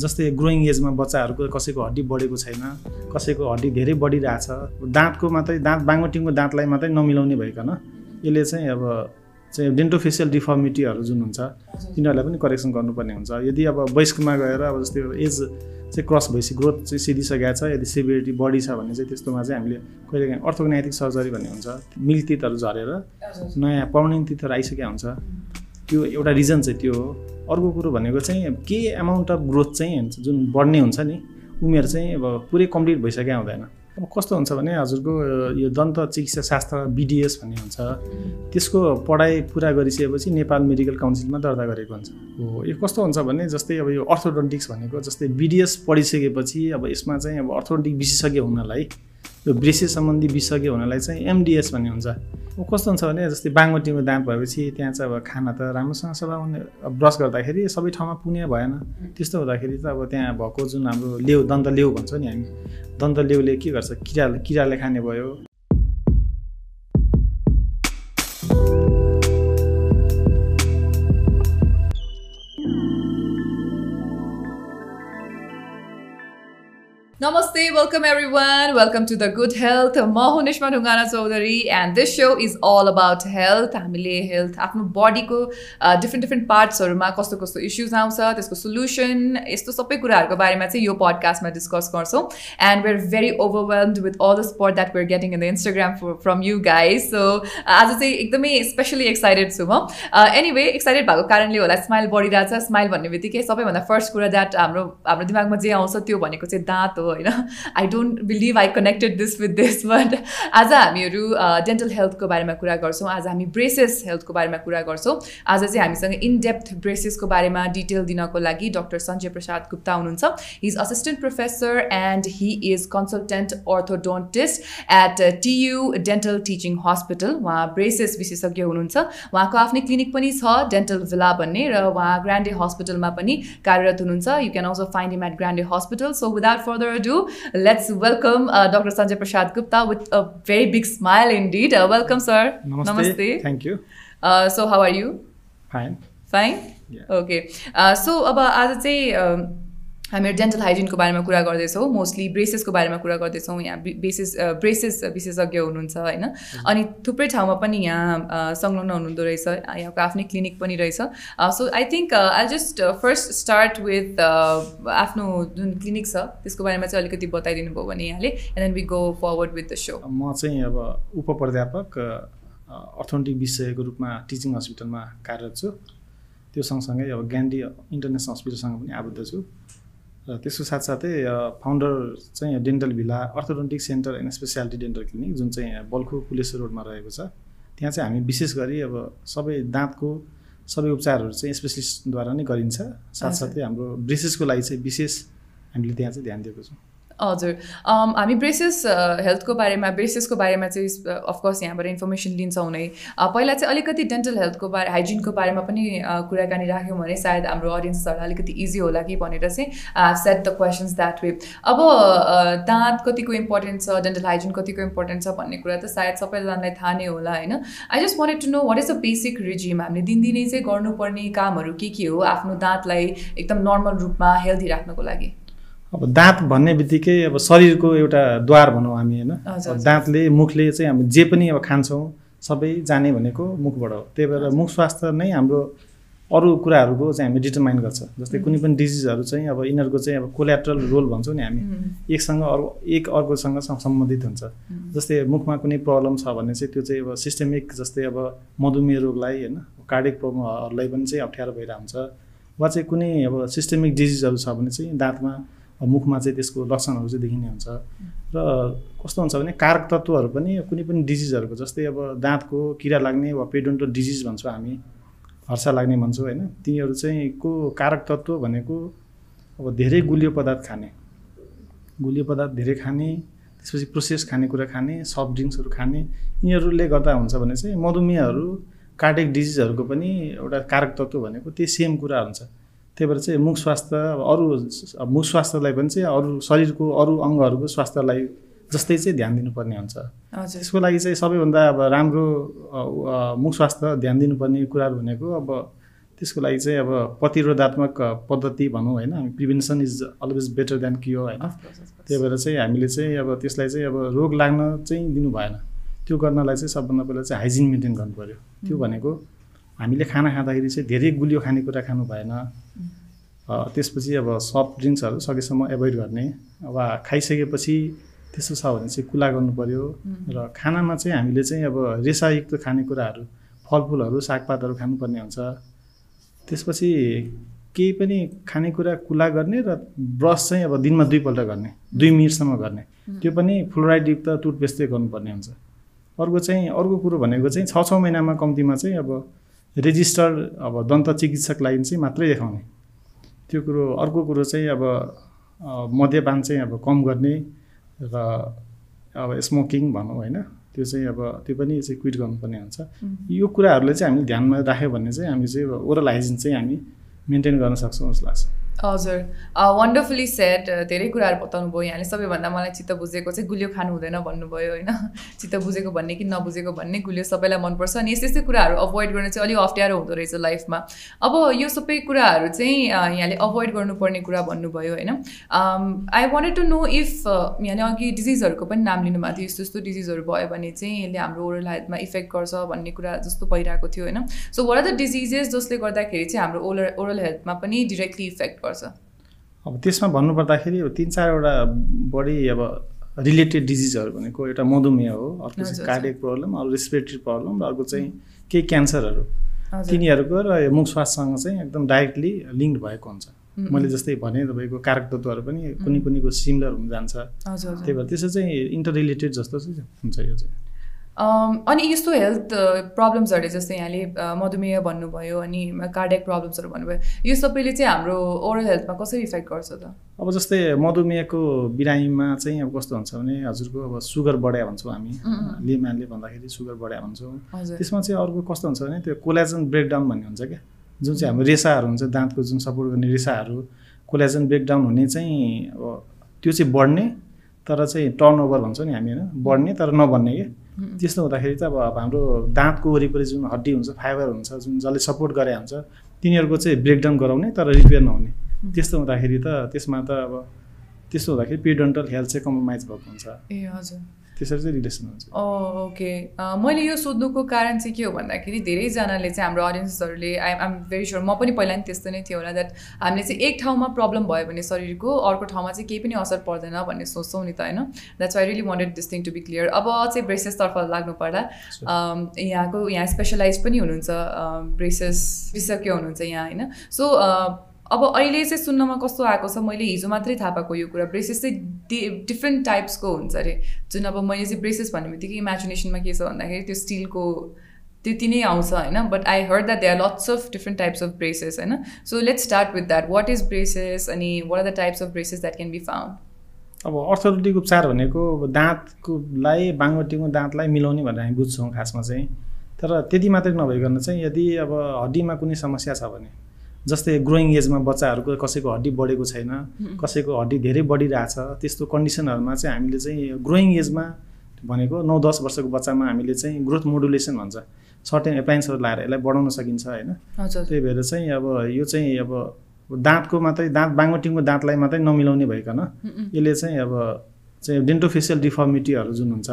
जस्तै ग्रोइङ एजमा बच्चाहरूको कसैको हड्डी बढेको छैन कसैको हड्डी धेरै बढिरहेछ दाँतको मात्रै दाँत बाङ्गोटिङको दाँतलाई मात्रै नमिलाउने भइकन यसले चाहिँ अब चाहिँ डेन्टोफेसियल डिफर्मिटीहरू जुन हुन्छ तिनीहरूलाई पनि करेक्सन गर्नुपर्ने हुन्छ। यदि अब वयस्कमा गएर अब जस्तै एज चाहिँ क्रस भइसक्यो ग्रोथ चाहिँ सिधिसकेको छ यदि सिभिरिटी बढी छ भने चाहिँ त्यस्तोमा चाहिँ हामीले कहिलेकाहीँ अर्थोग्नेटिक सर्जरी भन्ने हुन्छ। मिल्क तितहरू झरेर नयाँ पर्मनेन्ट तितहरू आइसकेको हुन्छ। त्यो एउटा रिजन चाहिँ त्यो हो। अर्को कुरो भनेको चाहिँ के एमाउन्ट अफ ग्रोथ चाहिँ जुन बढ्ने हुन्छ नि उमेर चाहिँ अब पुरै कम्प्लिट भइसकेको हुँदैन अब कस्तो हुन्छ भने हजुरको यो दन्त चिकित्सा शास्त्र बिडिएस भन्ने हुन्छ। त्यसको पढाइ पुरा गरिसकेपछि नेपाल मेडिकल काउन्सिलमा दर्ता गरेको हुन्छ। हो यो कस्तो हुन्छ भने जस्तै अब यो अर्थोडोन्टिक्स भनेको जस्तै बिडिएस पढिसकेपछि अब यसमा चाहिँ अब अर्थोडोन्टिक विशेषज्ञ हुनलाई यो ब्रेसेस सम्बन्धी विशेषज्ञ हुनलाई चाहिँ एमडिएस भन्ने हुन्छ। अब कस्तो हुन्छ भने जस्तै बाङ्गोटीको दाँत भएपछि त्यहाँ चाहिँ अब खाना त राम्रोसँग सफा हुने ब्रस गर्दाखेरि सबै ठाउँमा पुण्य भएन। त्यस्तो हुँदाखेरि त अब त्यहाँ भएको जुन हाम्रो लेउ दन्त लेउ भन्छौँ नि हामी दन्त लेउले के गर्छ? किरा किराले खाने भयो। Namaste, welcome everyone. Welcome to the Good Health. म हुँ Nishma Dhungana Chaudhary and this so is all about health हामीले हेल्थ आफ्नो बडीको डिफ्रेन्ट डिफ्रेन्ट पार्ट्सहरूमा कस्तो कस्तो इस्युज आउँछ त्यसको सोल्युसन यस्तो सबै कुराहरूको बारेमा चाहिँ यो पडकास्टमा डिस्कस गर्छौँ. And we're very overwhelmed with all the support that we're getting in the Instagram from you guys so आज चाहिँ एकदमै स्पेसली एक्साइटेड छु म. एनिवे एक्साइटेड भएको कारणले होला स्माइल बढिरहेछ। स्माइल भन्ने बित्तिकै सबैभन्दा फर्स्ट कुरा द्याट हाम्रो हाम्रो दिमागमा जे आउँछ त्यो भनेको चाहिँ दाँत हो। होइन? I don't believe I connected this with this but आज हामीहरू डेन्टल हेल्थको बारेमा कुरा गर्छौँ। आज हामी ब्रेसेस हेल्थको बारेमा कुरा गर्छौँ। आज चाहिँ हामीसँग इन डेप्थ ब्रेसेसको बारेमा डिटेल दिनको लागि डक्टर सञ्जय प्रसाद गुप्ता हुनुहुन्छ। He is assistant professor and he is consultant orthodontist at TU dental teaching hospital उहाँ ब्रेसेस विशेषज्ञ हुनुहुन्छ। उहाँको आफ्नै क्लिनिक पनि छ डेन्टल भिला भन्ने र उहाँ ग्रान्डे हस्पिटलमा पनि कार्यरत हुनुहुन्छ। You can also find him at Grande hospital so without further ado, let's welcome uh, Dr. Sanjay Prasad Gupta with a very big smile indeed. Uh, welcome, sir. Namaste. Namaste. Thank you. Uh, so, how are you? Fine. Fine? Yeah. Okay. Uh, so, अब आज चाहिँ um, हामीहरू dental हाइजिनको बारेमा कुरा गर्दैछौँ mostly ब्रेसेसको बारेमा कुरा गर्दैछौँ यहाँ बेसिस ब्रेसेस विशेषज्ञ हुनुहुन्छ होइन? अनि थुप्रै ठाउँमा पनि यहाँ संलग्न हुनुहुँदो रहेछ यहाँको आफ्नै क्लिनिक पनि रहेछ। So I think I just first start with आफ्नो जुन क्लिनिक छ त्यसको बारेमा चाहिँ अलिकति बताइदिनु भयो भने यहाँले and then we go forward with the so म चाहिँ अब उप प्राध्यापक अर्थोन्टिक विषयको रूपमा टिचिङ हस्पिटलमा कार्यरत छु। त्यो सँगसँगै अब ग्यान्डी इन्टरनेसनल हस्पिटलसँग पनि आबद्ध छु। र त्यसको साथसाथै फाउन्डर चाहिँ dental villa orthodontic center and speciality dental clinic जुन चाहिँ बल्खु पुलिस रोडमा रहेको छ। त्यहाँ चाहिँ हामी विशेष गरी अब सबै दाँतको सबै उपचारहरू चाहिँ स्पेसलिस्टद्वारा नै गरिन्छ। साथसाथै हाम्रो ब्रेसेसको लागि चाहिँ विशेष हामीले त्यहाँ चाहिँ ध्यान दिएको छौँ। हजुर। हामी ब्रेसेस हेल्थको बारेमा ब्रेसेसको बारेमा चाहिँ अफकोर्स यहाँबाट इन्फर्मेसन लिन्छौँ नै। पहिला चाहिँ अलिकति डेन्टल हेल्थको बारे हाइजिनको बारेमा पनि कुराकानी राख्यौँ भने सायद हाम्रो अडियन्सहरूलाई अलिकति इजी होला कि भनेर चाहिँ set the questions that way अब दाँत कतिको इम्पोर्टेन्ट छ डेन्टल हाइजिन कतिको इम्पोर्टेन्ट छ भन्ने कुरा त सायद सबैजनालाई थाहा नै होला होइन? I just wanted to know what is a basic regime हामीले दिनदिनै चाहिँ गर्नुपर्ने कामहरू के के हो आफ्नो दाँतलाई एकदम नर्मल रूपमा हेल्दी राख्नको लागि? अब दाँत भन्ने बित्तिकै अब शरीरको एउटा द्वार भनौँ हामी होइन? दाँतले मुखले चाहिँ हामी जे पनि अब खान्छौँ सबै जाने भनेको मुखबाट हो। त्यही भएर मुख स्वास्थ्य नै हाम्रो अरू कुराहरूको चाहिँ हामी डिटर्माइन गर्छ। जस्तै कुनै पनि डिजिजहरू चाहिँ अब यिनीहरूको चाहिँ अब कोल्याट्रल रोल भन्छौँ नि हामी। एकसँग अरू एक अर्कोसँग सम्- सम्बन्धित हुन्छ। जस्तै मुखमा कुनै प्रब्लम छ भने चाहिँ त्यो चाहिँ अब सिस्टेमिक जस्तै अब मधुमेह रोगलाई होइन? कार्डिक प्रब्लमहरूलाई पनि चाहिँ अप्ठ्यारो भइरहेको हुन्छ वा चाहिँ कुनै अब सिस्टेमिक डिजिजहरू छ भने चाहिँ दाँतमा मुखमा चाहिँ त्यसको लक्षणहरू चाहिँ देखिने हुन्छ। र कस्तो हुन्छ भने कारक तत्त्वहरू पनि कुनै पनि डिजिजहरूको जस्तै अब दाँतको किरा लाग्ने वा पेडोन्टल डिजिज भन्छौँ हामी हर्सा लाग्ने भन्छौँ होइन तिनीहरू चाहिँ को कारक तत्त्व भनेको अब धेरै गुलियो पदार्थ खाने। गुलियो पदार्थ धेरै खाने त्यसपछि प्रोसेस खानेकुरा खाने सफ्ट ड्रिङ्क्सहरू खाने यिनीहरूले गर्दा हुन्छ भने चाहिँ मधुमेहहरू कार्डिक डिजिजहरूको पनि एउटा कारक तत्त्व भनेको त्यही सेम कुरा हुन्छ। त्यही भएर चाहिँ मुख स्वास्थ्य अब अरू मुख स्वास्थ्यलाई पनि चाहिँ अरू शरीरको अरू अङ्गहरूको स्वास्थ्यलाई जस्तै चाहिँ ध्यान दिनुपर्ने हुन्छ। त्यसको लागि चाहिँ सबैभन्दा अब राम्रो मुख स्वास्थ्य ध्यान दिनुपर्ने कुराहरू भनेको अब त्यसको लागि चाहिँ अब प्रतिरोधात्मक पद्धति भनौँ होइन। हामी prevention is always better than cure होइन। त्यही भएर चाहिँ हामीले चाहिँ अब त्यसलाई चाहिँ अब रोग लाग्न चाहिँ दिनु भएन। त्यो गर्नलाई चाहिँ सबभन्दा पहिला चाहिँ हाइजिन मेन्टेन गर्नु पऱ्यो त्यो भनेको हामीले खाना खाँदाखेरि चाहिँ धेरै गुलियो खानेकुरा खानु भएन। त्यसपछि अब सफ्ट ड्रिङ्क्सहरू सकेसम्म एभोइड गर्ने। अब खाइसकेपछि त्यस्तो छ भने चाहिँ कुला गर्नु पऱ्यो र खानामा चाहिँ हामीले चाहिँ अब रेसायुक्त खानेकुराहरू फलफुलहरू सागपातहरू खानुपर्ने हुन्छ। त्यसपछि केही पनि खानेकुरा कुला गर्ने र ब्रस चाहिँ अब दिनमा दुईपल्ट गर्ने दुई मिनटसम्म गर्ने। त्यो पनि फ्लोराइडयुक्त टुथपेस्टै गर्नुपर्ने हुन्छ। अर्को चाहिँ अर्को कुरो भनेको चाहिँ छ छ महिनामा कम्तीमा चाहिँ अब रेजिस्टर्ड अब दन्त चिकित्सक लागि चाहिँ मात्रै देखाउने। त्यो कुरो अर्को कुरो चाहिँ अब मद्यपान चाहिँ अब कम गर्ने र अब स्मोकिङ भनौँ होइन त्यो चाहिँ अब त्यो पनि चाहिँ क्विट गर्नुपर्ने हुन्छ। यो कुराहरूले चाहिँ हामीले ध्यानमा राख्यो भने चाहिँ हामी चाहिँ ओरल हाइजिन चाहिँ हामी मेन्टेन गर्न सक्छौँ जस्तो लाग्छ। हजुर। वन्डरफुली सेट धेरै कुराहरू बताउनु भयो। यहाँले सबैभन्दा मलाई चित्त बुझेको चाहिँ गुलियो खानु हुँदैन भन्नुभयो होइन? चित्त बुझेको भन्ने कि नबुझेको भन्ने गुलियो सबैलाई मनपर्छ। अनि यस्तै यस्तै कुराहरू अभोइड गर्न चाहिँ अलिक अप्ठ्यारो हुँदो रहेछ लाइफमा। अब यो सबै कुराहरू चाहिँ यहाँले अभोइड गर्नुपर्ने कुरा भन्नुभयो होइन? I wanted to know if यहाँले अघि डिजिजहरूको पनि नाम लिनुभएको थियो। यस्तो यस्तो डिजिजहरू भयो भने चाहिँ यसले हाम्रो ओरल हेल्थमा इफेक्ट गर्छ भन्ने कुरा जस्तो भइरहेको थियो होइन? So what are the diseases जसले गर्दाखेरि चाहिँ हाम्रो ओरल ओरल हेल्थमा पनि डिरेक्टली इफेक्ट पर्छ अब त्यसमा भन्नुपर्दाखेरि तिन चारवटा बढी अब रिलेटेड डिजिजहरू भनेको एउटा मधुमेह हो अर्को चाहिँ कार्डियक प्रब्लम अरू रेस्पिरेटरी प्रब्लम र अर्को चाहिँ केही क्यान्सरहरू तिनीहरूको र मुख स्वास्थ्यसँग चाहिँ एकदम डाइरेक्टली लिङ्क भएको हुन्छ। मैले जस्तै भने तपाईँको कारक तत्त्वहरू पनि कुनै कुनैको सिमिलर हुन जान्छ। त्यही भएर त्यसो चाहिँ इन्टर रिलेटेड जस्तो चाहिँ हुन्छ यो चाहिँ। अनि यस्तो हेल्थ प्रब्लम्सहरूले जस्तै यहाँले मधुमेह भन्नुभयो अनि कार्डियक प्रब्लम्सहरू भन्नुभयो यो सबैले चाहिँ हाम्रो ओरल हेल्थमा कसरी इफेक्ट गर्छ त? अब जस्तै मधुमेहको बिरामीमा चाहिँ अब कस्तो हुन्छ भने हजुरको अब सुगर बढ्या भन्छौँ हामी। लेमानले भन्दाखेरि सुगर बढ्या भन्छौँ। त्यसमा चाहिँ अर्को कस्तो हुन्छ भने त्यो कोलाजन ब्रेकडाउन भन्ने हुन्छ क्या। जुन चाहिँ हाम्रो रेसाहरू हुन्छ दाँतको जुन सपोर्ट गर्ने रेसाहरू कोलाजन ब्रेकडाउन हुने चाहिँ अब त्यो चाहिँ बढ्ने तर चाहिँ टर्न ओभर भन्छौँ नि हामी होइन? बढ्ने तर नबन्ने क्या। त्यस्तो हुँदाखेरि चाहिँ अब हाम्रो दाँतको वरिपरि जुन हड्डी हुन्छ फाइबर हुन्छ जुन जसले सपोर्ट गरे हुन्छ तिनीहरूको चाहिँ ब्रेकडाउन गराउने तर रिपेयर नहुने। त्यस्तो हुँदाखेरि त त्यसमा त अब त्यस्तो हुँदाखेरि पेडन्टल हेल्थ चाहिँ कम्प्रोमाइज भएको हुन्छ। ए हजुर। त्यसरी चाहिँ रिलेसन हुन्छ ओके मैले यो सोध्नुको कारण चाहिँ के हो भन्दाखेरि धेरैजनाले चाहिँ हाम्रो अडियन्सेसहरूले आइ आम भेरी स्योर म पनि पहिला नि त्यस्तो नै थियो होला द्याट हामीले चाहिँ एक ठाउँमा प्रब्लम भयो भने शरीरको अर्को ठाउँमा चाहिँ केही पनि असर पर्दैन भन्ने सोच्छौँ नि त होइन? That's I really wanted this thing to be clear अब चाहिँ ब्रेसेसतर्फ लाग्नु पर्दा यहाँको यहाँ स्पेसलाइज पनि हुनुहुन्छ ब्रेसेस विशेषज्ञ हुनुहुन्छ यहाँ होइन? सो अब अहिले चाहिँ सुन्नमा कस्तो आएको छ मैले हिजो मात्रै थाहा पाएको यो कुरा। ब्रेसेस चाहिँ डि डिफ्रेन्ट टाइप्सको हुन्छ अरे? जुन अब मैले चाहिँ ब्रेसेस भन्ने बित्तिकै इमेजिनेसनमा के छ भन्दाखेरि त्यो स्टिलको त्यति नै आउँछ होइन? But I heard that they are lots of different types of braces होइन? So let's start with that what is braces अनि what are the types of braces that can be found अब अर्थोपेडिक उपचार भनेको दाँतकोलाई बाङ्गोटीको दाँतलाई मिलाउने भनेर हामी बुझ्छौँ खासमा चाहिँ। तर त्यति मात्रै नभइकन चाहिँ यदि अब हड्डीमा कुनै समस्या छ भने। जस्तै ग्रोइङ एजमा बच्चाहरूको कसैको हड्डी बढेको छैन कसैको हड्डी धेरै बढिरहेछ त्यस्तो कन्डिसनहरूमा चाहिँ हामीले चाहिँ ग्रोइङ एजमा भनेको नौ दस वर्षको बच्चामा हामीले चाहिँ ग्रोथ मोडुलेसन भन्छ। सर्टेन एप्लायन्सहरू लाएर यसलाई बढाउन सकिन्छ होइन? त्यही भएर चाहिँ अब यो चाहिँ अब दाँतको मात्रै दाँत बाङ्गोटिङको दाँतलाई मात्रै नमिलाउने भइकन यसले चाहिँ अब चाहिँ डेन्टोफेसियल डिफर्मिटीहरू जुन हुन्छ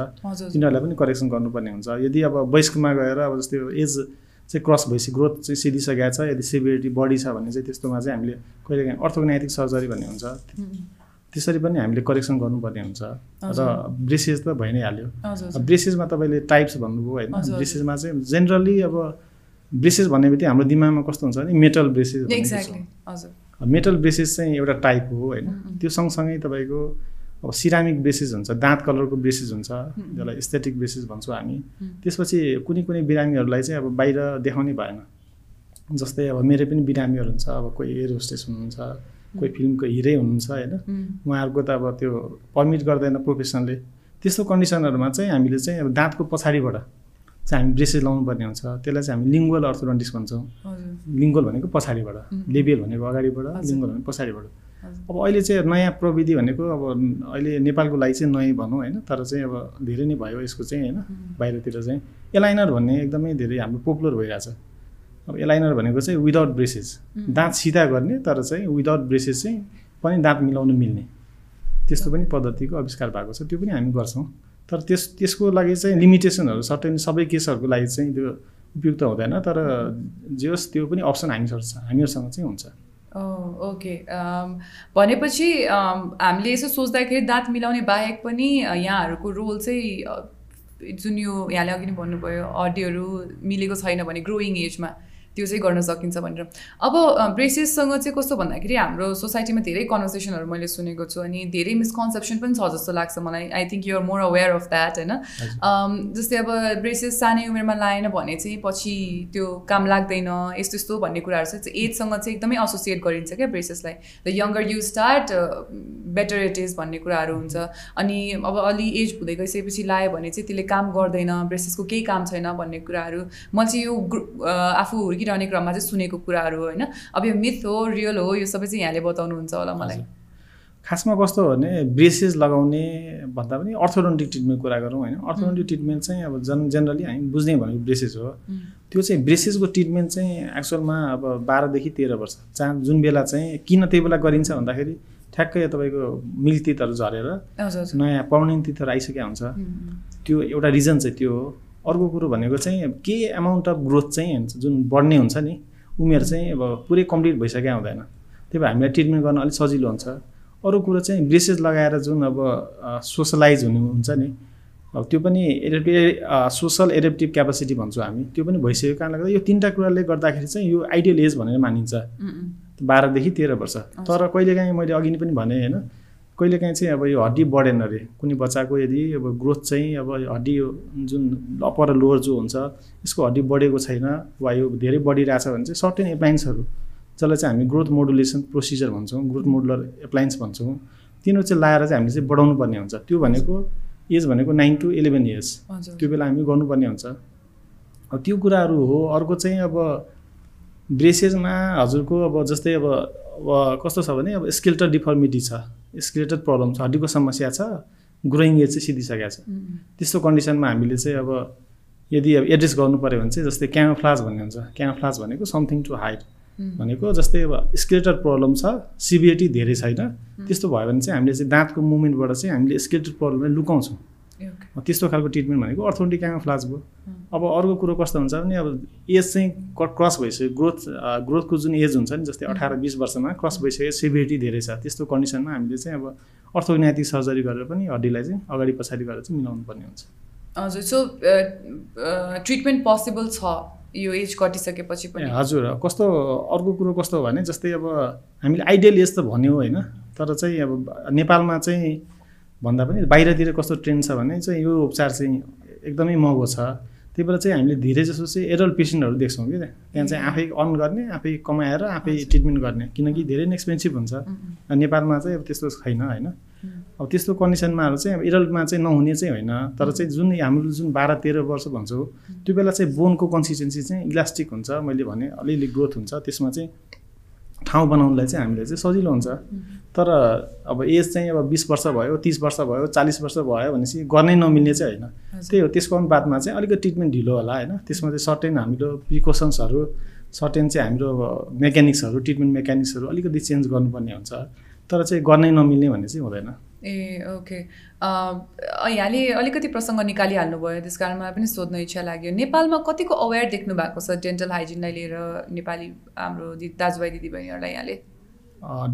तिनीहरूलाई पनि करेक्सन गर्नुपर्ने हुन्छ। यदि अब वयस्कमा गएर अब जस्तै एज चाहिँ क्रस भइसक्यो ग्रोथ चाहिँ सिधिसकेको छ यदि सिभिरिटी बढी छ भने चाहिँ त्यस्तोमा चाहिँ हामीले कहिलेकाहीँ अर्थोग्नेटिक सर्जरी भन्ने हुन्छ। त्यसरी पनि हामीले करेक्सन गर्नुपर्ने हुन्छ। र ब्रेसेस त भइ नै हाल्यो ब्रेसेसमा तपाईँले टाइप्स भन्नुभयो होइन। ब्रेसेसमा चाहिँ जेनरली अब ब्रेसेस भन्ने बित्तिकै हाम्रो दिमागमा कस्तो हुन्छ भने मेटल ब्रेसेस मेटल ब्रेसेस चाहिँ एउटा टाइप हो होइन। त्यो सँगसँगै तपाईँको अब सिरामिक ब्रेसेस हुन्छ दाँत कलरको ब्रेसेस हुन्छ जसलाई एस्थेटिक ब्रेसेस भन्छौँ हामी। त्यसपछि कुनै कुनै बिरामीहरूलाई चाहिँ अब बाहिर देखाउने भएन। जस्तै अब मेरो पनि बिरामीहरू हुन्छ अब कोही एयर होस्टेस हुनुहुन्छ कोही फिल्मको हिरै हुनुहुन्छ होइन? उहाँहरूको त अब त्यो पर्मिट गर्दैन प्रोफेसनले त्यस्तो कन्डिसनहरूमा चाहिँ हामीले चाहिँ अब दाँतको पछाडिबाट चाहिँ हामी ब्रेसेस लाउनु पर्ने हुन्छ। त्यसलाई चाहिँ हामी लिङ्गुअल अर्थोडन्टिक्स भन्छौँ। लिङ्गुअल भनेको पछाडिबाट। लेबियल भनेको अगाडिबाट लिङ्गुअल भनेको पछाडिबाट। अब अहिले चाहिँ नयाँ प्रविधि भनेको अब अहिले नेपालको लागि चाहिँ नयाँ भनौँ होइन तर चाहिँ अब धेरै नै भयो यसको चाहिँ होइन बाहिरतिर चाहिँ। एलाइनर भन्ने एकदमै धेरै हाम्रो पपुलर भइरहेछ। अब एलाइनर भनेको चाहिँ विदाउट ब्रेसेस दाँत सिधा गर्ने तर चाहिँ विदाउट ब्रेसेस चाहिँ पनि दाँत मिलाउनु मिल्ने। त्यस्तो पनि पद्धतिको आविष्कार भएको छ त्यो पनि हामी गर्छौँ। तर त्यस त्यसको लागि चाहिँ लिमिटेसनहरू सर्टेन सबै केसहरूको लागि चाहिँ त्यो उपयुक्त हुँदैन तर जे होस् त्यो पनि अप्सन हामीसँग छ हामीहरूसँग चाहिँ हुन्छ। ओके भनेपछि हामीले यसो सोच्दाखेरि दाँत मिलाउने बाहेक पनि यहाँहरूको रोल चाहिँ जुन यो यहाँले अघि नै भन्नुभयो अडियोहरू मिलेको छैन भने ग्रोइङ एजमा। त्यो चाहिँ गर्न सकिन्छ भनेर। अब ब्रेसेससँग चाहिँ कस्तो भन्दाखेरि हाम्रो सोसाइटीमा धेरै कन्भर्सेसनहरू मैले सुनेको छु अनि धेरै मिसकन्सेप्सन पनि छ जस्तो लाग्छ मलाई। I think you're more aware of that होइन? जस्तै अब ब्रेसेस सानै उमेरमा लाएन भने चाहिँ पछि त्यो काम लाग्दैन यस्तो यस्तो भन्ने कुराहरू चाहिँ एजसँग चाहिँ एकदमै एसोसिएट गरिन्छ क्या ब्रेसेसलाई the younger you start better it is भन्ने कुराहरू हुन्छ। अनि अब अलि एज हुँदै गइसकेपछि लायो भने चाहिँ त्यसले काम गर्दैन ब्रेसेसको केही काम छैन भन्ने कुराहरू। म चाहिँ यो आफू हुर्किरहने क्रममा चाहिँ सुनेको कुराहरू होइन? अब यो मिथ हो रियल हो यो सबै चाहिँ यहाँले बताउनुहुन्छ होला मलाई। खासमा कस्तो हो भने ब्रेसेस लगाउने भन्दा पनि अर्थोडोन्टिक ट्रिटमेन्ट कुरा गरौँ होइन? अर्थोडोन्टिक ट्रिटमेन्ट चाहिँ अब जन जेनरली हामी बुझ्ने भनेको ब्रेसेस हो। त्यो चाहिँ ब्रेसेसको ट्रिटमेन्ट चाहिँ एक्चुअलमा अब बाह्रदेखि तेह्र वर्ष। जहाँ जुन बेला चाहिँ किन त्यही बेला गरिन्छ भन्दाखेरि ठ्याक्कै तपाईँको मिल तितहरू झरेर नयाँ पर्मानेन्ट तितहरू आइसकेको हुन्छ। त्यो एउटा रिजन चाहिँ त्यो हो। अर्को कुरो भनेको चाहिँ के एमाउन्ट अफ ग्रोथ चाहिँ जुन बढ्ने हुन्छ नि उमेर चाहिँ अब पुरै कम्प्लिट भइसकेको हुँदैन त्यही भएर हामीलाई ट्रिटमेन्ट गर्न अलिक सजिलो हुन्छ। अरू कुरो चाहिँ ब्रेसेस लगाएर जुन अब सोसलाइज हुनु हुन्छ नि अब त्यो पनि एडेप्टिभ सोसल एडेप्टिभ क्यापासिटी भन्छौँ हामी। त्यो पनि भइसकेको कारणले गर्दा यो तिनवटा कुराले गर्दाखेरि चाहिँ यो आइडियल एज भनेर मानिन्छ। बाह्रदेखि तेह्र वर्ष। तर कहिलेकाहीँ मैले अघि नै पनि भने होइन कहिलेकाहीँ चाहिँ अब यो हड्डी बढेन अरे कुनै बच्चाको यदि अब ग्रोथ चाहिँ अब हड्डी जुन अप्पर लोवर जो हुन्छ यसको हड्डी बढेको छैन वा यो धेरै बढिरहेछ भने चाहिँ सर्टेन एप्लायन्सहरू जसलाई चाहिँ हामी ग्रोथ मोडुलेसन प्रोसिजर भन्छौँ ग्रोथ मोडुलर एप्लायन्स भन्छौँ तिनीहरू चाहिँ लाएर चाहिँ हामीले चाहिँ बढाउनु पर्ने हुन्छ। त्यो भनेको एज भनेको नाइन टु इलेभेन इयर्स त्यो बेला हामी गर्नुपर्ने हुन्छ। अब त्यो कुराहरू हो अर्को चाहिँ अब ब्रेसेसमा हजुरको अब जस्तै अब कस्तो छ भने अब स्केल्टर डिफर्मिटी छ। स्केलेटल प्रब्लम छ हड्डीको समस्या छ ग्रोइङ एज चाहिँ सिधिसकेको छ। त्यस्तो कन्डिसनमा हामीले चाहिँ अब यदि अब एड्रेस गर्नु पऱ्यो भने चाहिँ जस्तै क्यामोफ्लाज भन्ने हुन्छ क्यामोफ्लाज भनेको समथिङ टु हाइट भनेको जस्तै अब स्केलेटल प्रब्लम छ सिभिएटी धेरै छैन। त्यस्तो भयो भने चाहिँ हामीले चाहिँ दाँतको मुभमेन्टबाट चाहिँ हामीले स्केलेटल प्रब्लमलाई लुकाउँछौँ। त्यस्तो खालको ट्रिटमेन्ट भनेको अर्थोन्टिक क्यामोफ्लाज भयो। अब अर्को कुरो कस्तो हुन्छ भने अब एज चाहिँ क्रस भइसक्यो। ग्रोथ ग्रोथको जुन एज हुन्छ नि जस्तै अठार बिस वर्षमा क्रस भइसक्यो सिभिरिटी धेरै छ। त्यस्तो कन्डिसनमा हामीले चाहिँ अब अर्थोग्नेटिक सर्जरी गरेर पनि हड्डीलाई चाहिँ अगाडि पछाडि गरेर चाहिँ मिलाउनु पर्ने हुन्छ। हजुर सो ट्रिटमेन्ट पोसिबल छ यो एज कटिसकेपछि पनि? हजुर कस्तो अर्को कुरो कस्तो भने जस्तै अब हामीले आइडियल एज त भन्यो होइन तर चाहिँ अब नेपालमा चाहिँ भन्दा पनि बाहिरतिर कस्तो ट्रेन्ड छ भने चाहिँ यो उपचार चाहिँ एकदमै महँगो छ। त्यही भएर चाहिँ हामीले धेरै जसो चाहिँ एडल्ट पेसेन्टहरू देख्छौँ कि त्यहाँ। चाहिँ आफै अर्न गर्ने आफै कमाएर आफै ट्रिटमेन्ट गर्ने। किनकि धेरै नै एक्सपेन्सिभ हुन्छ नेपालमा चाहिँ अब त्यस्तो छैन होइन। अब त्यस्तो कन्डिसनमा चाहिँ अब एडल्टमा चाहिँ नहुने चाहिँ होइन। तर चाहिँ जुन हाम्रो जुन बाह्र तेह्र वर्ष भन्छौँ त्यो बेला चाहिँ बोनको कन्सिस्टेन्सी चाहिँ इलास्टिक हुन्छ। मैले भने अलिअलि ग्रोथ हुन्छ। त्यसमा चाहिँ ठाउँ बनाउनुलाई चाहिँ हामीले चाहिँ सजिलो हुन्छ। तर अब एज चाहिँ अब बिस वर्ष भयो तिस वर्ष भयो चालिस वर्ष भयो भनेपछि गर्नै नमिल्ने चाहिँ होइन। त्यही हो त्यसको अनुपातमा चाहिँ अलिकति ट्रिटमेन्ट ढिलो होला होइन। त्यसमा चाहिँ सर्टेन हाम्रो प्रिकोसन्सहरू सर्टेन चाहिँ हाम्रो मेकानिक्सहरू ट्रिटमेन्ट मेकानिक्सहरू अलिकति चेन्ज गर्नुपर्ने हुन्छ। तर चाहिँ गर्नै नमिल्ने भन्ने चाहिँ हुँदैन। ए ओके यहाँले अलिकति प्रसङ्ग निकालिहाल्नुभयो त्यस कारण मलाई पनि सोध्न इच्छा लाग्यो। नेपालमा कतिको अवेर देख्नु भएको छ डेन्टल हाइजिनलाई लिएर नेपाली हाम्रो दाजुभाइ दिदीबहिनीहरूलाई यहाँले?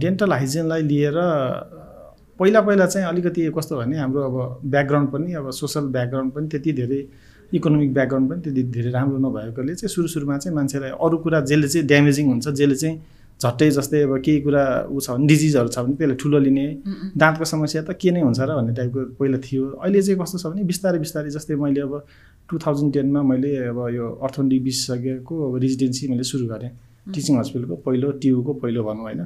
डेन्टल हाइजिनलाई लिएर पहिला पहिला चाहिँ अलिकति कस्तो भने हाम्रो अब ब्याकग्राउन्ड पनि अब सोसल ब्याकग्राउन्ड पनि त्यति धेरै इकोनोमिक ब्याकग्राउन्ड पनि त्यति धेरै राम्रो नभएकोले चाहिँ सुरु सुरुमा चाहिँ मान्छेलाई अरू कुरा जसले चाहिँ ड्यामेजिङ हुन्छ जसले चाहिँ झट्टै जस्तै अब केही कुरा ऊ छ भने डिजिजहरू छ भने त्यसलाई ठुलो लिने। दाँतको समस्या त के नै हुन्छ र भन्ने टाइपको पहिला थियो। अहिले चाहिँ कस्तो छ भने बिस्तारै बिस्तारै जस्तै मैले अब टु थाउजन्ड टेनमा मैले अब यो अर्थोन्टिक विशेषज्ञको अब रेजिडेन्सी मैले सुरु गरेँ। टिचिङ हस्पिटलको पहिलो टियुको पहिलो भनौँ होइन।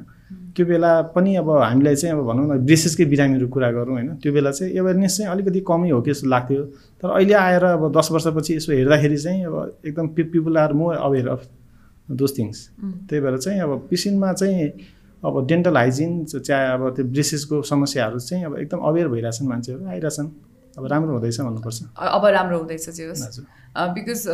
त्यो बेला पनि अब हामीलाई चाहिँ अब भनौँ न ब्रेसेसकै बिरामीहरू कुरा गरौँ होइन। त्यो बेला चाहिँ एवेरनेस चाहिँ अलिकति कमै हो कि जस्तो लाग्थ्यो। तर अहिले आएर अब दस वर्षपछि यसो हेर्दाखेरि चाहिँ अब एकदम people are more aware of those things त्यही भएर चाहिँ अब पिसिनमा चाहिँ अब डेन्टल हाइजिन चाहे अब त्यो ब्रेसेसको समस्याहरू चाहिँ अब एकदम अवेर भइरहेछन् मान्छेहरू आइरहेछन्। अब राम्रो हुँदैछ भन्नुपर्छ। अब राम्रो हुँदैछ होस् बिकज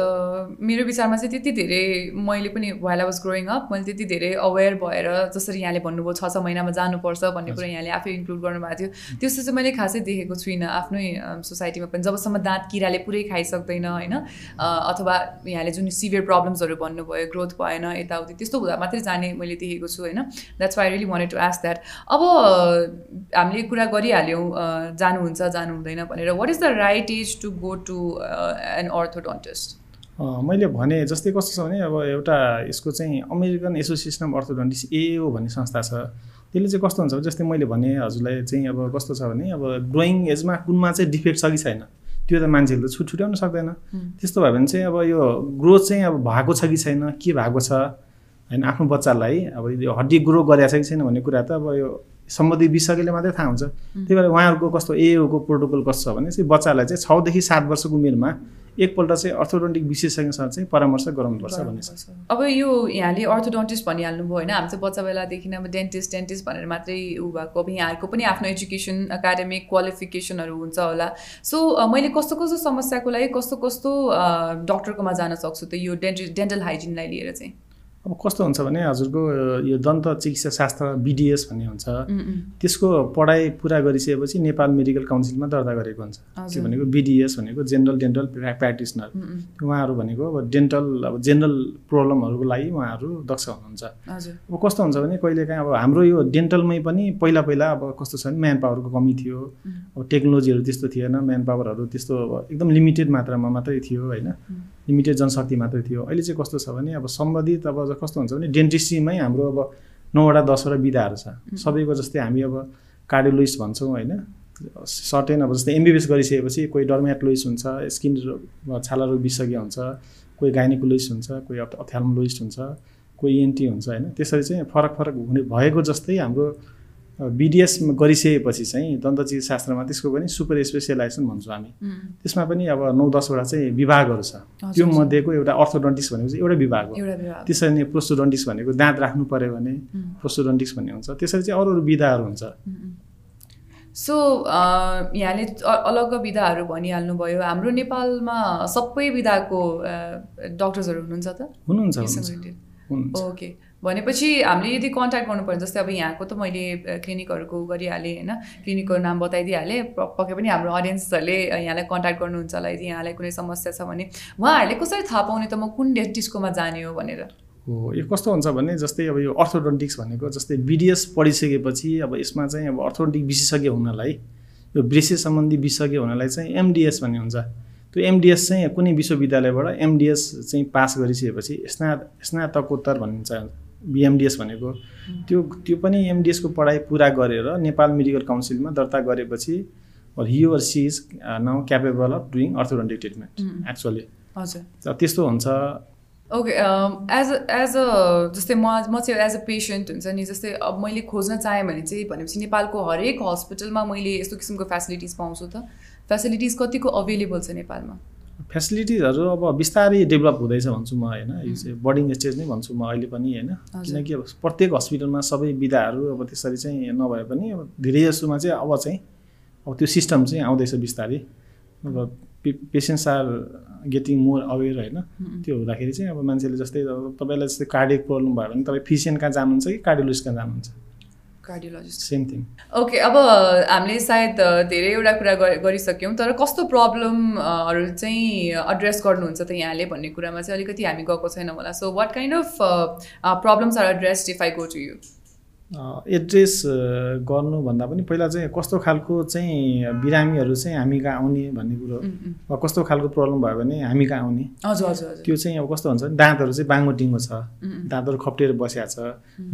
मेरो विचारमा चाहिँ त्यति धेरै मैले पनि while I was growing up मैले त्यति धेरै अवेर भएर जसरी यहाँले भन्नुभयो छ छ महिनामा जानुपर्छ भन्ने कुरा यहाँले आफै इन्क्लुड गर्नुभएको थियो। त्यस्तो चाहिँ मैले खासै देखेको छुइनँ। आफ्नै सोसाइटीमा पनि जबसम्म दाँत किराले पुरै खाइसक्दैन होइन अथवा यहाँले जुन सिभियर प्रब्लम्सहरू भन्नुभयो ग्रोथ भएन यताउति त्यस्तो हुँदा मात्रै जाने मैले देखेको छु होइन। That's why really wanted to ask that अब हामीले कुरा गरिहाल्यौँ जानुहुन्छ जानु हुँदैन भनेर what is the right age to go to an orthodontist मैले भने जस्तै कस्तो छ भने अब एउटा यसको चाहिँ American association of orthodontist A O संस्था छ। त्यसले चाहिँ कस्तो हुन्छ जस्तै मैले भने हजुरलाई चाहिँ अब कस्तो छ भने अब ग्रोइङ एजमा कुनमा चाहिँ डिफेक्ट छ कि छैन त्यो त मान्छेहरूले छुट छुट्याउन सक्दैन। त्यस्तो भयो भने चाहिँ अब यो ग्रोथ चाहिँ अब भएको छ कि छैन के भएको छ? होइन आफ्नो बच्चालाई अब यो हड्डी ग्रो गरेको छ कि छैन भन्ने कुरा त अब यो सम्बन्धित विशेषज्ञले मात्रै थाहा हुन्छ। त्यही भएर उहाँहरूको कस्तो एओको प्रोटोकल कस्तो छ भने चाहिँ बच्चालाई चाहिँ छदेखि सात वर्षको उमेरमा एकपल्ट चाहिँ अर्थोडोन्टिक विशेषज्ञसँग चाहिँ परामर्श गराउनुपर्छ भन्ने छ। अब यो यहाँले अर्थोडोन्टिस्ट भनिहाल्नुभयो होइन हामी चाहिँ बच्चा बेलादेखि अब डेन्टिस्ट डेन्टिस्ट भनेर मात्रै ऊ भएको। अब यहाँहरूको पनि आफ्नो एजुकेसन एकाडेमिक क्वालिफिकेसनहरू हुन्छ होला। सो मैले कस्तो कस्तो समस्याको लागि कस्तो कस्तो डक्टरकोमा जान सक्छु त यो डेन्टल डेन्टल हाइजिनलाई लिएर चाहिँ? अब कस्तो हुन्छ भने हजुरको यो दन्त चिकित्सा शास्त्र बिडिएस भन्ने हुन्छ। त्यसको पढाइ पुरा गरिसकेपछि नेपाल मेडिकल काउन्सिलमा दर्ता गरेको हुन्छ। त्यो भनेको बिडिएस भनेको जेनरल डेन्टल प्र्याक्टिसनर। उहाँहरू भनेको अब डेन्टल अब जेनरल प्रब्लमहरूको लागि उहाँहरू दक्ष हुनुहुन्छ। अब कस्तो हुन्छ भने कहिलेकाहीँ अब हाम्रो यो डेन्टलमै पनि पहिला पहिला अब कस्तो छ भने म्यान पावरको कमी थियो। अब टेक्नोलोजीहरू त्यस्तो थिएन म्यान पावरहरू त्यस्तो एकदम लिमिटेड मात्रामा मात्रै थियो होइन। लिमिटेड जनशक्ति मात्रै थियो। अहिले चाहिँ कस्तो छ भने अब सम्बन्धित अब कस्तो हुन्छ भने डेन्टिस्ट्रीमै हाम्रो अब नौवटा दसवटा विधाहरू छ। सबैको जस्तै हामी अब कार्डियोलोइस्ट भन्छौँ होइन। सर्टेन अब जस्तै एमबिबिएस गरिसकेपछि कोही डर्मेटोलोइस्ट हुन्छ स्किन छाला रोग विशेषज्ञ हुन्छ कोही गाइनिकोलोइस्ट हुन्छ कोही अथ्याल्मोलोइस्ट हुन्छ कोही एनटी हुन्छ होइन। त्यसरी चाहिँ फरक फरक हुने भएको जस्तै हाम्रो बिडिएस गरिसकेपछि चाहिँ दन्त चिकित्सा शास्त्रमा त्यसको पनि सुपर स्पेसियलाइजेसन भन्छौँ हामी। त्यसमा पनि अब नौ दसवटा चाहिँ विभागहरू छ। त्यो मध्येको एउटा अर्थोडन्टिक्स भनेको चाहिँ एउटा विभाग हो। त्यसरी नै प्रोस्टोडन्टिक्स भनेको दाँत राख्नु पऱ्यो भने प्रोस्टोडन्टिक्स भन्ने हुन्छ। त्यसरी चाहिँ अरू अरू विधाहरू हुन्छ। सो यहाँले अलग विधाहरू भनिहाल्नुभयो। हाम्रो नेपालमा सबै विधाको डक्टर्सहरू हुनुहुन्छ त? हुनुहुन्छ ओके भनेपछि हामीले यदि कन्ट्याक्ट गर्नु पर्यो जस्तै अब यहाँको त मैले क्लिनिकहरूको गरिहालेँ होइन? क्लिनिकको नाम बताइदिइहालेँ। पक्कै पनि हाम्रो अडियन्सहरूले यहाँलाई कन्ट्याक्ट गर्नुहुन्छ होला यदि यहाँलाई कुनै समस्या छ भने। उहाँहरूले कसरी थाहा पाउने त म कुन डेन्टिस्टकोमा जाने हो भनेर? हो यो कस्तो हुन्छ भने जस्तै अब यो अर्थोडोन्टिक्स भनेको जस्तै बिडिएस पढिसकेपछि अब यसमा चाहिँ अब अर्थोडोन्टिक विशेषज्ञ हुनलाई यो ब्रेसिस सम्बन्धी विशेषज्ञ हुनलाई चाहिँ एमडिएस भन्ने हुन्छ। त्यो एमडिएस चाहिँ कुनै विश्वविद्यालयबाट एमडिएस चाहिँ पास गरिसकेपछि स्ना स्नातकोत्तर भनिन्छ। बिएमडिएस भनेको। त्यो त्यो पनि एमडिएसको पढाइ पुरा गरेर नेपाल मेडिकल काउन्सिलमा दर्ता गरेपछि he or she is now capable of doing orthodontic treatment actually हजुर। त्यस्तो हुन्छ। Okay as a as a जस्तै म म चाहिँ एज अ पेसेन्ट हुन्छ नि जस्तै अब मैले खोज्न चाहेँ भने चाहिँ भनेपछि नेपालको हरेक हस्पिटलमा मैले यस्तो किसिमको फेसिलिटिज पाउँछु त। फेसिलिटिज कतिको अभाइलेबल छ नेपालमा? फेसिलिटिजहरू अब बिस्तारै डेभलप हुँदैछ भन्छु म होइन? यो चाहिँ बर्डिङ स्टेज नै भन्छु म अहिले पनि होइन? किनकि अब प्रत्येक हस्पिटलमा सबै विधाहरू अब त्यसरी चाहिँ नभए पनि अब धेरै जसोमा चाहिँ अब चाहिँ अब त्यो सिस्टम चाहिँ आउँदैछ बिस्तारै। अब patients are getting more aware होइन? त्यो हुँदाखेरि चाहिँ अब मान्छेले जस्तै तपाईँलाई जस्तै कार्डियक प्रब्लम भयो भने तपाईँ फिसियन कहाँ जानुहुन्छ कि कार्डियोलोजिस्ट कहाँ जानुहुन्छ? कार्डियोलोजिस्ट सेम थिङ ओके अब हामीले सायद धेरैवटा कुरा गरिसक्यौँ तर कस्तो प्रब्लमहरू चाहिँ एड्रेस गर्नुहुन्छ त यहाँले भन्ने कुरामा चाहिँ अलिकति हामी गएको छैनौँ होला. So what kind of problems are address if I go to you address गर्नुभन्दा पनि पहिला चाहिँ कस्तो खालको चाहिँ बिरामीहरू चाहिँ हामी कहाँ आउने भन्ने कुरो वा कस्तो खालको प्रब्लम भयो भने हामी कहाँ आउने? त्यो चाहिँ अब कस्तो हुन्छ भने दाँतहरू चाहिँ बाङ्गो टिङ्गो छ। दाँतहरू खप्टेर बसिएको छ।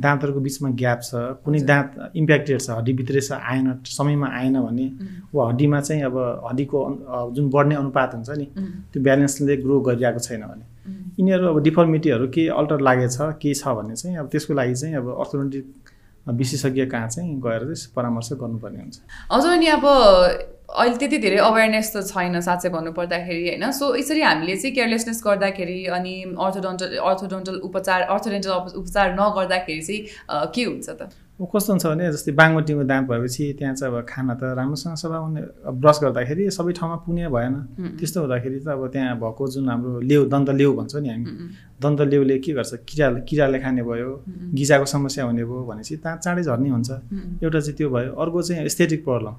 दाँतहरूको बिचमा ग्याप छ। कुनै दाँत इम्प्याक्टेड छ हड्डीभित्रै छ आएन समयमा आएन भने वा हड्डीमा चाहिँ अब हड्डीको जुन बढ्ने अनुपात हुन्छ नि त्यो ब्यालेन्सले ग्रो गरिरहेको छैन भने। यिनीहरू अब डिफर्मिटीहरू केही अल्टर लागेछ केही छ भने चाहिँ अब त्यसको लागि चाहिँ अब अर्थोडोन्टिक विशेषज्ञ कहाँ चाहिँ गएर चाहिँ परामर्श गर्नुपर्ने हुन्छ। हजुर नि अब अहिले त्यति धेरै अवेरनेस त छैन साँच्चै भन्नुपर्दाखेरि होइन? सो यसरी हामीले चाहिँ केयरलेसनेस गर्दाखेरि अनि अर्थोडन्टल अर्थोडन्टल उपचार अर्थोडेन्टल उपचार नगर्दाखेरि चाहिँ के हुन्छ त? अब कस्तो हुन्छ भने जस्तै बाङ्गोटीको दाँत भएपछि त्यहाँ चाहिँ अब खाना त राम्रोसँग सफा हुने अब ब्रस गर्दाखेरि सबै ठाउँमा पुग्ने भएन। त्यस्तो हुँदाखेरि त अब त्यहाँ भएको जुन हाम्रो लेउ दन्त लेउ भन्छ नि हामी दन्त लेउले के गर्छ? किरा किराले खाने भयो गिजाको समस्या हुने भयो भनेपछि दाँत चाँडै झर्ने हुन्छ। एउटा चाहिँ त्यो भयो। अर्को चाहिँ एस्थेटिक प्रब्लम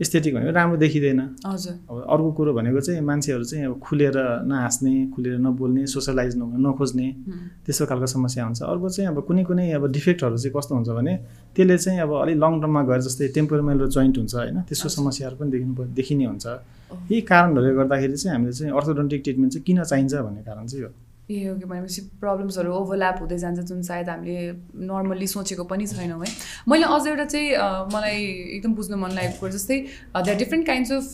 एस्थेटिक भनेको राम्रो देखिँदैन। हजुर। अब अर्को कुरो भनेको चाहिँ मान्छेहरू चाहिँ अब खुलेर नहाँस्ने खुलेर नबोल्ने सोसलाइज नहुन नखोज्ने त्यस्तो खालको समस्या हुन्छ। अर्को चाहिँ अब कुनै कुनै अब डिफेक्टहरू चाहिँ कस्तो हुन्छ भने त्यसले चाहिँ अब अलिक लङ टर्ममा गएर जस्तै टेम्पोरमेल र जोइन्ट हुन्छ होइन त्यसको। समस्याहरू पनि देखिनु देखिने हुन्छ। यही कारणहरूले गर्दाखेरि चाहिँ हामीले चाहिँ अर्थोडोन्टिक ट्रिटमेन्ट चाहिँ किन चाहिन्छ भन्ने कारण चाहिँ हो। ए कि भनेपछि प्रब्लम्सहरू ओभरल्याप हुँदै जान्छ जुन सायद हामीले नर्मल्ली सोचेको पनि छैनौँ है। मैले अझ एउटा चाहिँ मलाई एकदम बुझ्नु मन लागेको जस्तै there different kinds of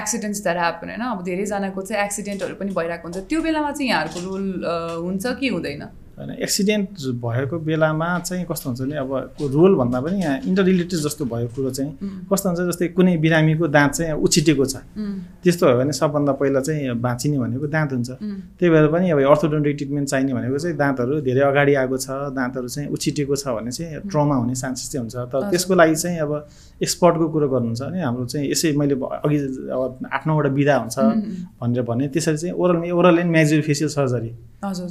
accidents that happen होइन? अब धेरैजनाको चाहिँ एक्सिडेन्टहरू पनि भइरहेको हुन्छ। त्यो बेलामा चाहिँ यहाँहरूको रोल हुन्छ कि हुँदैन? होइन एक्सिडेन्ट भएको बेलामा चाहिँ कस्तो हुन्छ भने अब रोल भन्दा पनि यहाँ इन्टर रिलेटेड जस्तो भएको कुरो चाहिँ कस्तो हुन्छ जस्तै कुनै बिरामीको दाँत चाहिँ उछिटेको छ। त्यस्तो भयो भने सबभन्दा पहिला चाहिँ बाँचिने भनेको दाँत हुन्छ। त्यही भएर पनि अब अर्थोडोन्टिक ट्रिटमेन्ट चाहिने भनेको चाहिँ दाँतहरू धेरै अगाडि आएको छ दाँतहरू चाहिँ उछिटेको छ भने चाहिँ ट्रमा हुने चान्सेस चाहिँ हुन्छ। तर। त्यसको लागि चाहिँ अब एक्सपर्टको कुरो गर्नुहुन्छ भने हाम्रो चाहिँ यसै मैले अघि अब आठ नौवटा विधा हुन्छ भनेर भने त्यसरी चाहिँ oral oral and maxillo facial surgery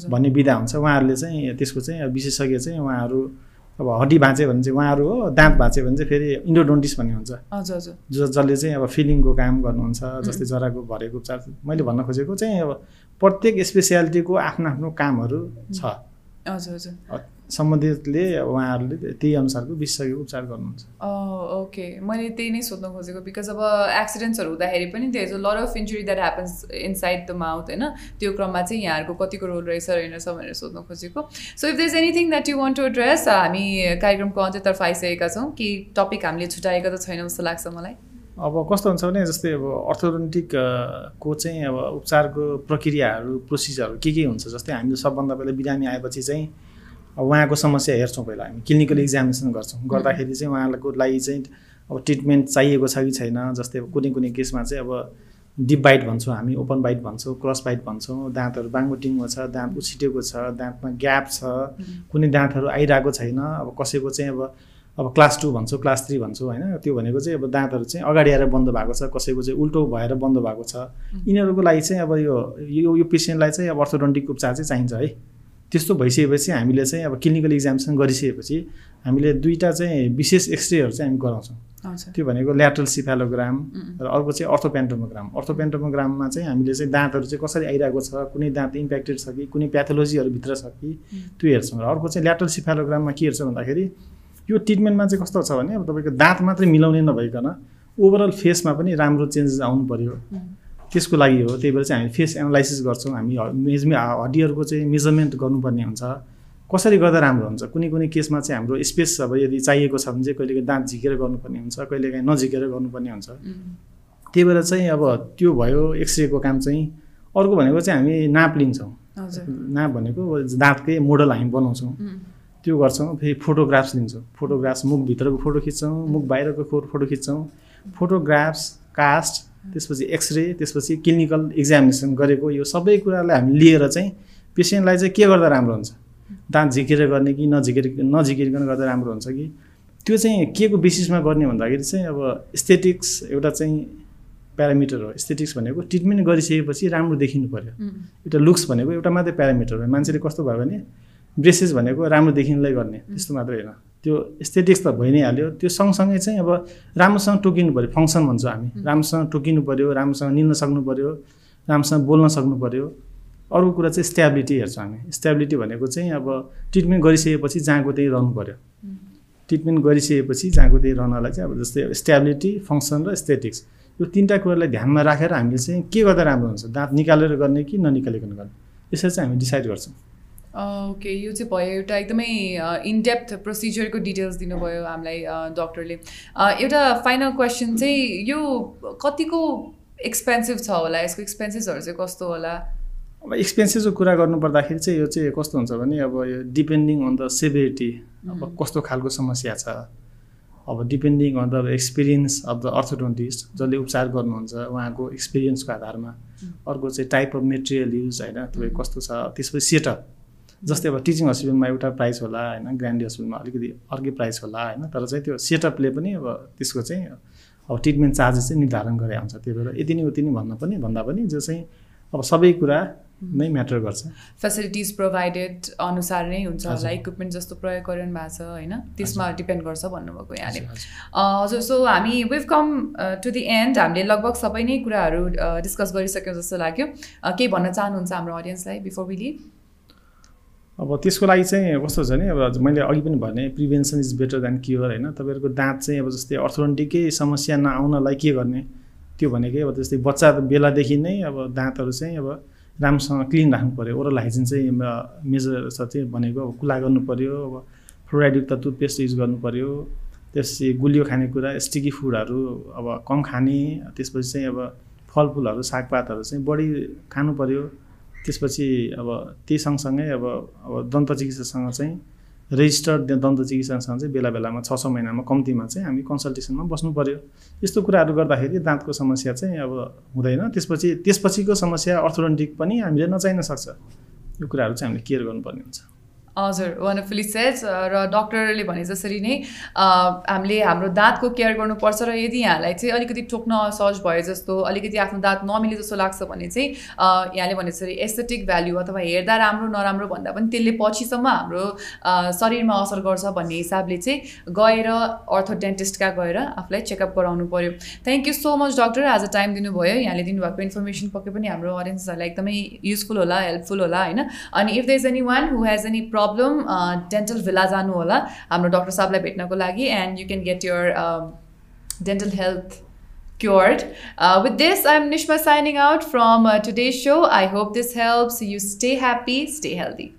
भन्ने विधा हुन्छ। उहाँहरूले चाहिँ त्यसको चाहिँ अब विशेषज्ञ चाहिँ उहाँहरू अब हड्डी भाँच्यो भने चाहिँ उहाँहरू हो दाँत भाँच्यो भने चाहिँ फेरि इन्डोडोन्टिस भन्ने हुन्छ। हजुर हजुर। जो जसले चाहिँ अब फिलिङको काम गर्नुहुन्छ जस्तै जराको भरेको उपचार मैले भन्न खोजेको चाहिँ अब प्रत्येक स्पेसियालिटीको आफ्नो आफ्नो कामहरू छ। हजुर हजुर। सम्बन्धितले उहाँहरूले त्यही अनुसारको विशेषज्ञको उपचार गर्नुहुन्छ। ओके मैले त्यही नै सोध्न खोजेको बिकज अब एक्सिडेन्ट्सहरू हुँदाखेरि पनि there is a lot of injury that happens inside the mouth होइन? त्यो क्रममा चाहिँ यहाँहरूको कतिको रोल रहेछ रहेनछ भनेर सोध्न खोजेको। So if there is anything that you want to address हामी कार्यक्रमको अन्त्यतर्फ आइसकेका छौँ। कि टपिक हामीले छुट्याएका त छैनौँ जस्तो लाग्छ मलाई। अब कस्तो हुन्छ भने जस्तै अब अर्थोडोन्टिक अ, को चाहिँ अब उपचारको प्रक्रियाहरू प्रोसिजरहरू के के हुन्छ जस्तै हामीले सबभन्दा पहिला बिरामी आएपछि चाहिँ अब उहाँको समस्या हेर्छौँ पहिला हामी क्लिनिकल इक्जामिनेसन गर्छौँ। गर्दाखेरि चाहिँ उहाँको लागि चाहिँ अब ट्रिटमेन्ट चाहिएको छ कि छैन जस्तै अब कुनै कुनै केसमा चाहिँ अब डिप बाइट भन्छौँ हामी ओपन बाइट भन्छौँ क्रस बाइट भन्छौँ। दाँतहरू बाङ्गोटिङमा छ दाँत उछिटेको छ दाँतमा ग्याप छ कुनै दाँतहरू आइरहेको छैन। अब कसैको चाहिँ अब अब क्लास टू भन्छौँ क्लास थ्री भन्छौँ होइन? त्यो भनेको चाहिँ अब दाँतहरू चाहिँ अगाडि आएर बन्द भएको छ कसैको चाहिँ उल्टो भएर बन्द भएको छ। यिनीहरूको लागि चाहिँ अब यो यो यो पेसेन्टलाई चाहिँ अब अर्थोडोन्टिक उपचार चाहिँ चाहिन्छ है। त्यस्तो भइसकेपछि हामीले चाहिँ अब क्लिनिकल इक्जामिनेसन गरिसकेपछि हामीले दुईवटा चाहिँ विशेष एक्सरेहरू चाहिँ हामी गराउँछौँ। त्यो भनेको ल्याटरल सिफालोग्राम र अर्को चाहिँ अर्थोपेन्टोमोग्राम। अर्थोपेन्टोमोग्राममा चाहिँ हामीले चाहिँ दाँतहरू चाहिँ कसरी आइरहेको छ कुनै दाँत इम्प्याक्टेड छ कि कुनै प्याथोलोजीहरू भित्र छ कि त्यो हेर्छौँ र अर्को चाहिँ ल्याटरल सिफालोग्राममा के हेर्छ भन्दाखेरि यो ट्रिटमेन्टमा चाहिँ कस्तो छ भने अब तपाईँको दाँत मात्रै मिलाउने नभइकन ओभरअल फेसमा पनि राम्रो चेन्जेस आउनु पऱ्यो त्यसको लागि हो त्यही भएर चाहिँ हामी फेस एनालाइसिस गर्छौँ। हामी मेजमे हड्डीहरूको चाहिँ मेजरमेन्ट गर्नुपर्ने हुन्छ। कसरी गर्दा राम्रो हुन्छ? कुनै कुनै केसमा चाहिँ हाम्रो स्पेस अब यदि चाहिएको छ भने चाहिँ कहिलेकाहीँ दाँत झिकेर गर्नुपर्ने हुन्छ कहिलेकाहीँ नझिकेर गर्नुपर्ने हुन्छ। त्यही भएर चाहिँ अब त्यो भयो एक्सरेको काम चाहिँ। अर्को भनेको चाहिँ हामी नाप लिन्छौँ। नाप भनेको दाँतकै मोडल हामी बनाउँछौँ। त्यो गर्छौँ फेरि फोटोग्राफ्स लिन्छौँ। फोटोग्राफ्स मुखभित्रको फोटो खिच्छौँ मुख बाहिरको फोटो खिच्छौँ। फोटोग्राफ्स कास्ट त्यसपछि एक्सरे त्यसपछि क्लिनिकल इक्जामिनेसन गरेको यो सबै कुरालाई हामी लिएर चाहिँ पेसेन्टलाई चाहिँ के गर्दा राम्रो हुन्छ? दाँत झिकेर गर्ने कि नझिकेर नझिकिकन गर्दा राम्रो हुन्छ कि? त्यो चाहिँ के को बेसिसमा गर्ने भन्दाखेरि चाहिँ अब एस्थेटिक्स एउटा चाहिँ प्यारामिटर हो। एस्थेटिक्स भनेको ट्रिटमेन्ट गरिसकेपछि राम्रो देखिनु पऱ्यो एउटा लुक्स भनेको एउटा मात्रै प्यारामिटर हो। मान्छेले कस्तो भयो भने ब्रेसेस भनेको राम्रो देखिनुलाई गर्ने। त्यस्तो मात्रै होइन। त्यो एस्थेटिक्स त भइ नै हाल्यो। त्यो सँगसँगै चाहिँ अब राम्रोसँग टोकिनु पऱ्यो। फङ्सन भन्छौँ हामी। राम्रोसँग टोकिनु पऱ्यो राम्रोसँग निल्न सक्नु पऱ्यो राम्रोसँग बोल्न सक्नु पऱ्यो। अर्को कुरा चाहिँ स्ट्याबिलिटी हेर्छौँ हामी। स्ट्याबिलिटी भनेको चाहिँ अब ट्रिटमेन्ट गरिसकेपछि जहाँको त्यही रहनु पऱ्यो। ट्रिटमेन्ट गरिसकेपछि जहाँको त्यही रहनलाई चाहिँ अब जस्तै स्ट्याबिलिटी फङ्सन र एस्थेटिक्स यो तिनवटा कुरालाई ध्यानमा राखेर हामीले चाहिँ के गर्दा राम्रो हुन्छ? दाँत निकालेर गर्ने कि ननिकालिकन गर्ने यसरी चाहिँ हामी डिसाइड गर्छौँ। ओके यो चाहिँ भयो एउटा एकदमै इनडेप्थ प्रोसिजरको डिटेल्स दिनुभयो हामीलाई डक्टरले एउटा फाइनल क्वेसन चाहिँ यो कतिको एक्सपेन्सिभ छ होला यसको एक्सपेन्सेसहरू चाहिँ कस्तो होला अब एक्सपेन्सेसको कुरा गर्नु पर्दाखेरि चाहिँ यो चाहिँ कस्तो हुन्छ भने अब यो डिपेन्डिङ अन द सेभिरिटी अब Mm. कस्तो खालको समस्या छ अब depending on the experience of the orthodontist जसले उपचार गर्नुहुन्छ उहाँको एक्सपिरियन्सको आधारमा Mm. अर्को चाहिँ टाइप अफ मेटेरियल युज होइन तपाईँ Mm. कस्तो छ त्यसपछि सेटअप जस्तै अब टिचिङ हस्पिटलमा एउटा प्राइस होला होइन? ग्रान्डी हस्पिटलमा अलिकति अर्कै प्राइस होला होइन? तर चाहिँ त्यो सेटअपले पनि अब त्यसको चाहिँ अब ट्रिटमेन्ट चार्जेस चाहिँ निर्धारण गरे हुन्छ। त्यही भएर यति नै उति नै भन्न पनि भन्दा पनि जो चाहिँ अब सबै कुरा नै म्याटर गर्छ। फेसिलिटिज प्रोभाइडेड अनुसार नै हुन्छ। होला इक्विपमेन्ट जस्तो प्रयोग गरिरहनु भएको छ होइन? त्यसमा डिपेन्ड गर्छ भन्नुभएको यहाँले। हजुर, सो हामी we've come to the end हामीले लगभग सबै नै कुराहरू डिस्कस गरिसक्यौँ जस्तो लाग्यो। केही भन्न चाहनुहुन्छ हाम्रो अडियन्सलाई बिफोर विली अब त्यसको लागि चाहिँ कस्तो छ भने अब मैले अघि पनि भने prevention is better than cure होइन? तपाईँहरूको दाँत चाहिँ अब जस्तै अर्थोडन्टिकै समस्या नआउनलाई के गर्ने? त्यो भनेकै अब जस्तै बच्चा बेलादेखि नै अब दाँतहरू चाहिँ अब राम्रोसँग क्लिन राख्नु पऱ्यो ओरल हाइजिन चाहिँ मेजर चाहिँ भनेको अब कुला पऱ्यो अब फ्लोराइडयुक्त टुथपेस्ट युज पऱ्यो त्यसपछि गुलियो खानेकुरा स्टिकी फुडहरू अब कम खाने त्यसपछि चाहिँ अब फलफुलहरू सागपातहरू चाहिँ बढी खानु पऱ्यो त्यसपछि अब त्यही सँगसँगै अब अब दन्त चिकित्सासँग चाहिँ रेजिस्टर्ड दन्त चिकित्सासँग चाहिँ बेला बेलामा छ छ महिनामा कम्तीमा चाहिँ हामी कन्सल्टेसनमा बस्नु पऱ्यो यस्तो कुराहरू गर्दाखेरि दाँतको समस्या चाहिँ अब हुँदैन। त्यसपछि त्यसपछिको समस्या अर्थोडन्टिक पनि हामीले नचाहिन सक्छ। यो कुराहरू चाहिँ हामीले केयर गर्नुपर्ने हुन्छ। हजुर वन्डरफुली सेज र डक्टरले भने जसरी नै अ, हामीले हाम्रो दाँतको केयर गर्नुपर्छ र यदि यहाँलाई चाहिँ अलिकति ठोक्न असहज भयो जस्तो अलिकति आफ्नो दाँत नमिले जस्तो लाग्छ भने चाहिँ अ, यहाँले भने जसरी एस्थेटिक भ्याल्यु अथवा हेर्दा राम्रो नराम्रो भन्दा पनि त्यसले पछिसम्म हाम्रो अ, शरीरमा असर गर्छ भन्ने हिसाबले चाहिँ गएर अर्थोडेन्टिस्टका गएर आफूलाई चेकअप गराउनु पऱ्यो thank you so much doctor आज टाइम दिनुभयो। यहाँले दिनुभएको इन्फर्मेसन पक्कै पनि हाम्रो अडियन्सहरूलाई एकदमै युजफुल होला हेल्पफुल होला होइन? अनि if there is any one who has any problem dental भिला जानु होला हाम्रो डक्टर साहबलाई भेट्नको लागि and you can get your dental health cured. Uh, with this, I'm Nishma signing out from uh, today's show. I hope this helps you stay happy, stay healthy.